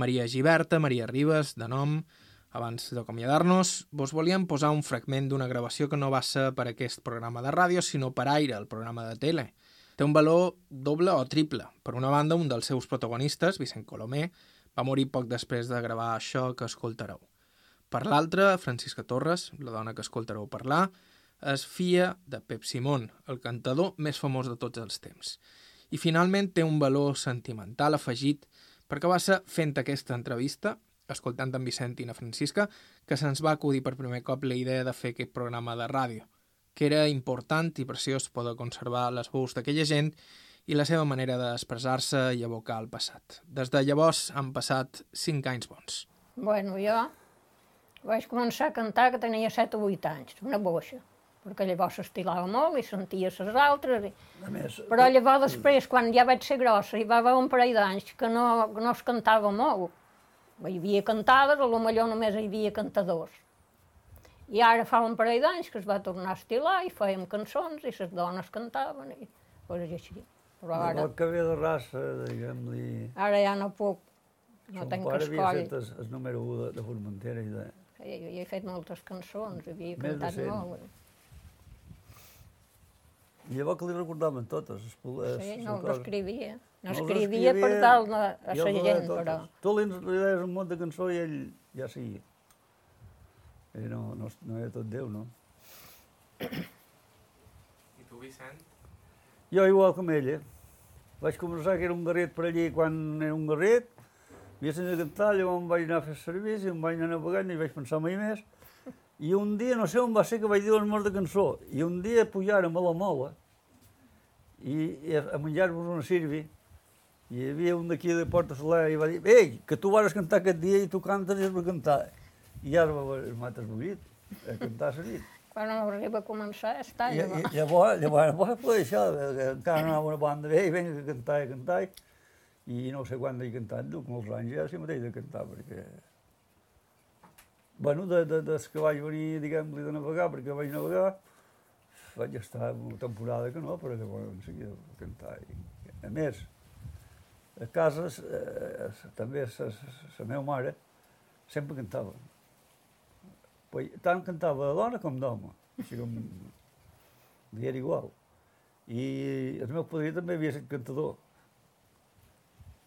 Speaker 1: Maria Giberta, Maria Ribes, de nom. Abans d'acomiadar-nos, vos volíem posar un fragment d'una gravació que no va ser per aquest programa de ràdio, sinó per Aire, el programa de tele. Té un valor doble o triple. Per una banda, un dels seus protagonistes, Vicent Colomer, va morir poc després de gravar això que escoltareu. Per l'altra, Francisca Torres, la dona que escoltareu parlar, és filla de Pep Simón, el cantador més famós de tots els temps. I finalment té un valor sentimental afegit perquè va ser fent aquesta entrevista, escoltant en na Francisca, que se'ns va acudir per primer cop la idea de fer aquest programa de ràdio, que era important i preciós poder conservar les veus d'aquella gent i la seva manera d'expressar-se i evocar el passat. Des de llavors han passat cinc anys bons.
Speaker 7: Bueno, jo vaig començar a cantar que tenia 7 o 8 anys, una boixa, perquè llavors s'estilava molt i sentia les altres. I...
Speaker 8: A més,
Speaker 7: Però llavors després, quan ja vaig ser grossa, hi va haver un parell d'anys que no, no es cantava molt. Hi havia cantades, lo millor només hi havia cantadors. I ara fa un parell d'anys que es va tornar a estilar i fèiem cançons i les dones cantaven i coses així. Però ara,
Speaker 8: el que ve de raça, diguem-li...
Speaker 7: ara ja no puc, no
Speaker 8: Son
Speaker 7: tenc
Speaker 8: pare havia
Speaker 7: escoll.
Speaker 8: fet el, el número 1 de, de Formentera i de...
Speaker 7: Jo, jo he fet moltes cançons, havia
Speaker 8: Més
Speaker 7: cantat molt.
Speaker 8: I llavors que li recordaven totes, les, les,
Speaker 7: Sí,
Speaker 8: les
Speaker 7: no
Speaker 8: coses.
Speaker 7: l'escrivia. No
Speaker 8: No les
Speaker 7: escrivia per
Speaker 8: escrivia,
Speaker 7: dalt a
Speaker 8: i
Speaker 7: la gent, però...
Speaker 8: Tu li, li deies un munt de cançó i ell ja seguia. Ell no, no, no era tot Déu, no?
Speaker 1: Vicent?
Speaker 8: Jo igual com ella. Vaig començar que era un garret per allí quan era un garret, havia sentit cantar, llavors em vaig anar a fer servici, em vaig anar navegant i vaig pensar mai més. I un dia, no sé on va ser, que vaig dir les morts de cançó, i un dia pujàrem a la mola i, i a menjar-nos una sirvi, i hi havia un d'aquí de Porta Soler i va dir, ei, que tu vas cantar aquest dia i tu cantes i és per cantar. I ara el mates buit, a cantar la nit.
Speaker 7: Quan arriba a començar, està
Speaker 8: I,
Speaker 7: allà.
Speaker 8: i, llavors, llavors, llavors pues, això, que encara no anava una banda bé, i vinga a cantar i a cantar, i no sé quan he cantat, duc molts anys ja, si mateix de cantar, perquè... Bueno, de, de, des que vaig venir, diguem-li, de navegar, perquè vaig navegar, vaig estar una temporada que no, però llavors en seguida a cantar. I, a més, a casa, eh, també la meva mare sempre cantava. Pues, tant cantava de dona com d'home, així com li era igual. I el meu padrí també havia estat cantador.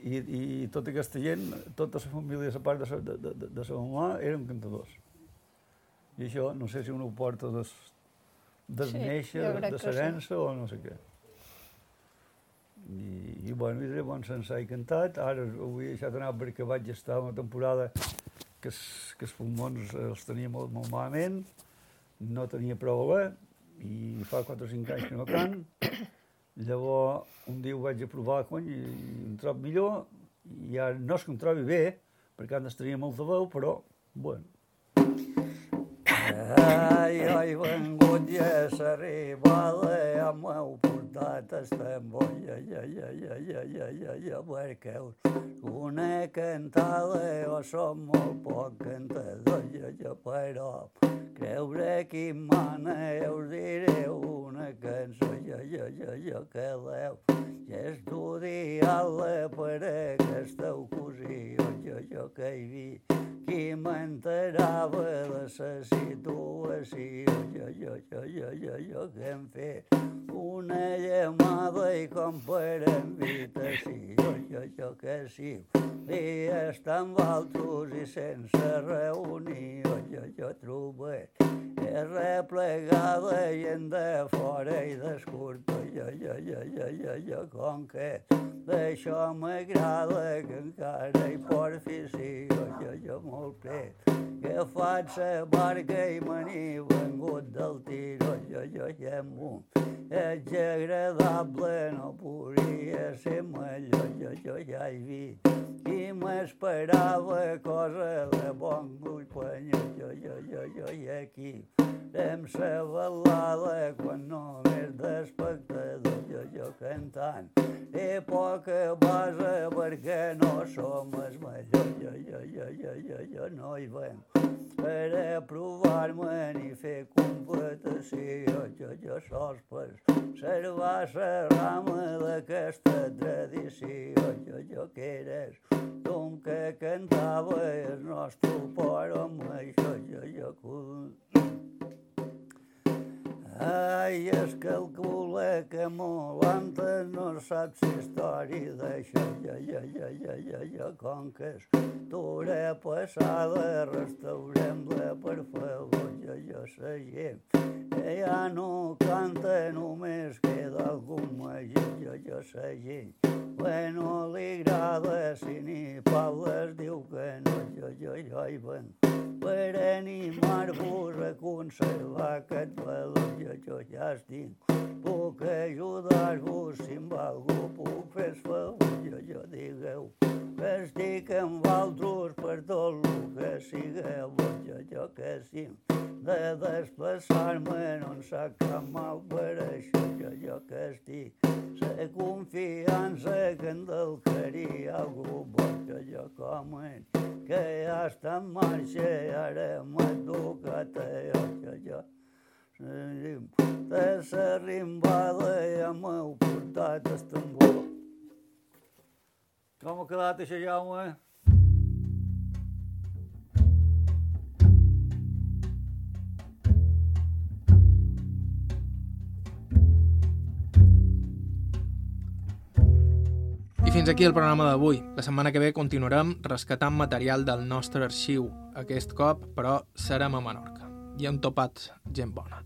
Speaker 8: I, i tota aquesta gent, tota la família, la part de sa, de, de, de, sa mamà, eren cantadors. I això, no sé si uno ho porta des, des
Speaker 7: Sí,
Speaker 8: néixer, de
Speaker 7: que sí.
Speaker 8: serença o no sé què. I, i bueno, i llavors se'ns ha cantat, ara ho he deixat anar perquè vaig estar una temporada que, es, que els pulmons els tenia molt, molt malament, no tenia prou alè, i fa 4 o 5 anys que no cant. Llavors, un dia ho vaig a provar, cony, i, em trobo millor, i ara no és que em trobi bé, perquè antes tenia molta veu, però, bueno. Ai, ai, vengut i és arribada, ja m'heu portat estem boia, ja, ja, ja, ja, ja, ja, ja, perquè una cantada, jo som molt poc cantador, ja, ja, però creure qui mana, ja us diré una cançó, ja, ja, ja, ja, que l'heu estudiat-la per aquesta ocasió, jo, jo que hi vi, qui m'enterava de la situació, jo, jo, jo, jo, jo, jo, que hem fet una llamada i com per invitació, jo, jo, que sí, i estan altres i sense reunió, jo, jo trobé és replegada gent de fora i d'escurta, jo, jo, jo, jo, jo, jo, com que d'això m'agrada que encara hi porfi sí, jo, jo, molt plet, que faig la barca i me n'he vengut del tiro, jo, jo, ja amunt. És agradable, no podria ser millor, jo, jo ja he vist. I m'esperava cosa de bon gust jo, jo, jo, jo, i aquí. Fem sa balada quan només d'espectador, jo, jo cantant. I poca base perquè no som els millors, jo, jo, jo, jo, jo, jo, no hi venc per a provar-me ni fer competició, jo, jo sols per servar la rama d'aquesta tradició, jo, jo que eres tu que cantava el nostre por amb això, jo, jo que Ai, calcula que molt antes no saps història d'això, ja, ja, ja, ja, ja, ja, com que és d'hora passada, restaurem-la, per favor, ja, ja, la gent, que ja no canta, només queda algun magí, ja, ja, gent, bueno, li agrada, si ni parles, diu que no, jo, jo, jo hi venc per animar-vos a conservar aquest valor. Jo, jo ja estic, puc ajudar-vos si amb algú puc fer favor. Jo, jo digueu estic amb altres per tot el que sigueu. Jo, jo que sí, de desplaçar-me no en sap cap mal per això. Jo, jo que estic, la confiança que en del caria algú bo. Jo, jo com en que ja està en marxa i ara m'ha tocat jo, jo, jo. De la rimbada ja m'heu portat el tambor. Ha quedat això, Jaume?
Speaker 1: I fins aquí el programa d'avui. La setmana que ve continuarem rescatant material del nostre arxiu. Aquest cop, però, serem a Menorca. I hem topat gent bona.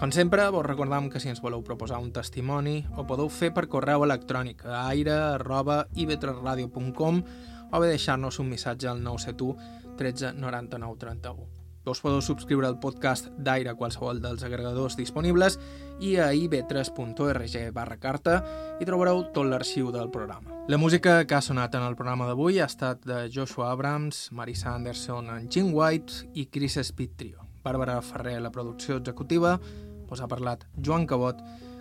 Speaker 1: Com sempre, vos recordam que si ens voleu proposar un testimoni ho podeu fer per correu electrònic a aire.ivetresradio.com o bé deixar-nos un missatge al 971 13 99 31. Us podeu subscriure al podcast d'Aire a qualsevol dels agregadors disponibles i a ib3.org barra carta i trobareu tot l'arxiu del programa. La música que ha sonat en el programa d'avui ha estat de Joshua Abrams, Marisa Anderson, en Jim White i Chris Speed Trio. Bàrbara Ferrer, la producció executiva, us ha parlat Joan Cabot.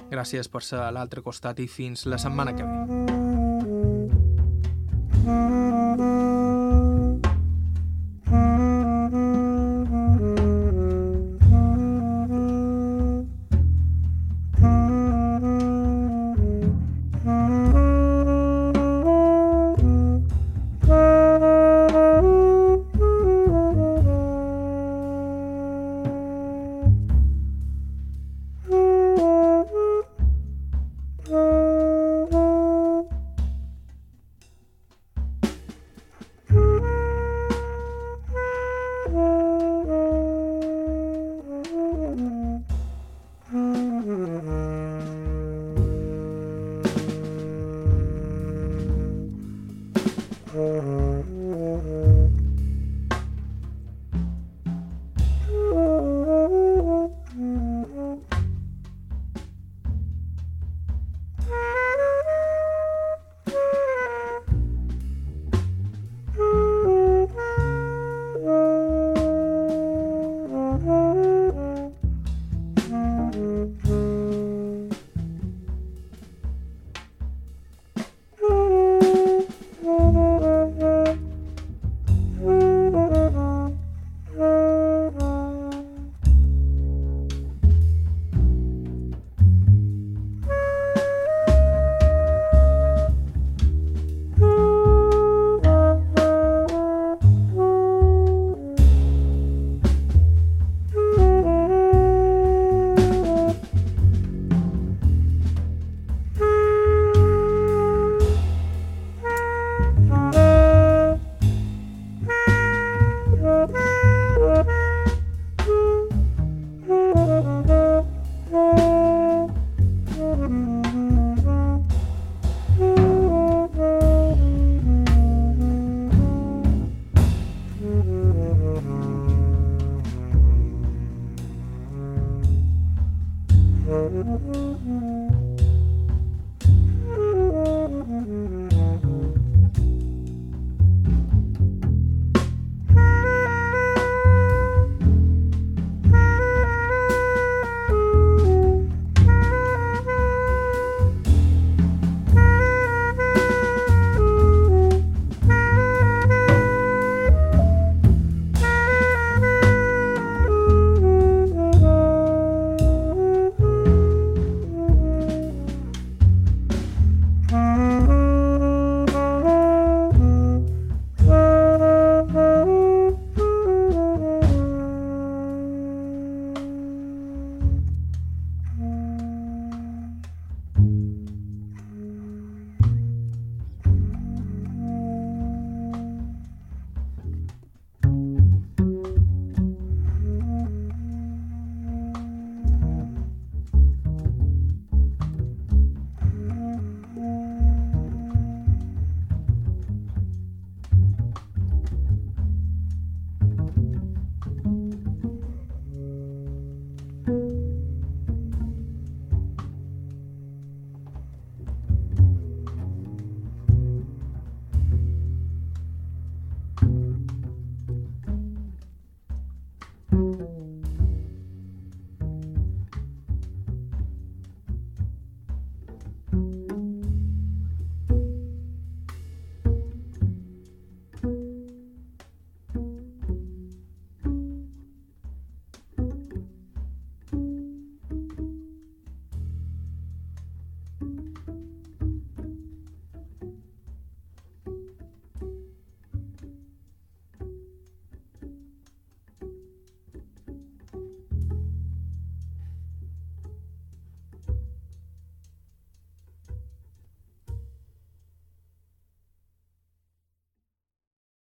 Speaker 1: Gràcies per ser a l'altre costat i fins la setmana que ve.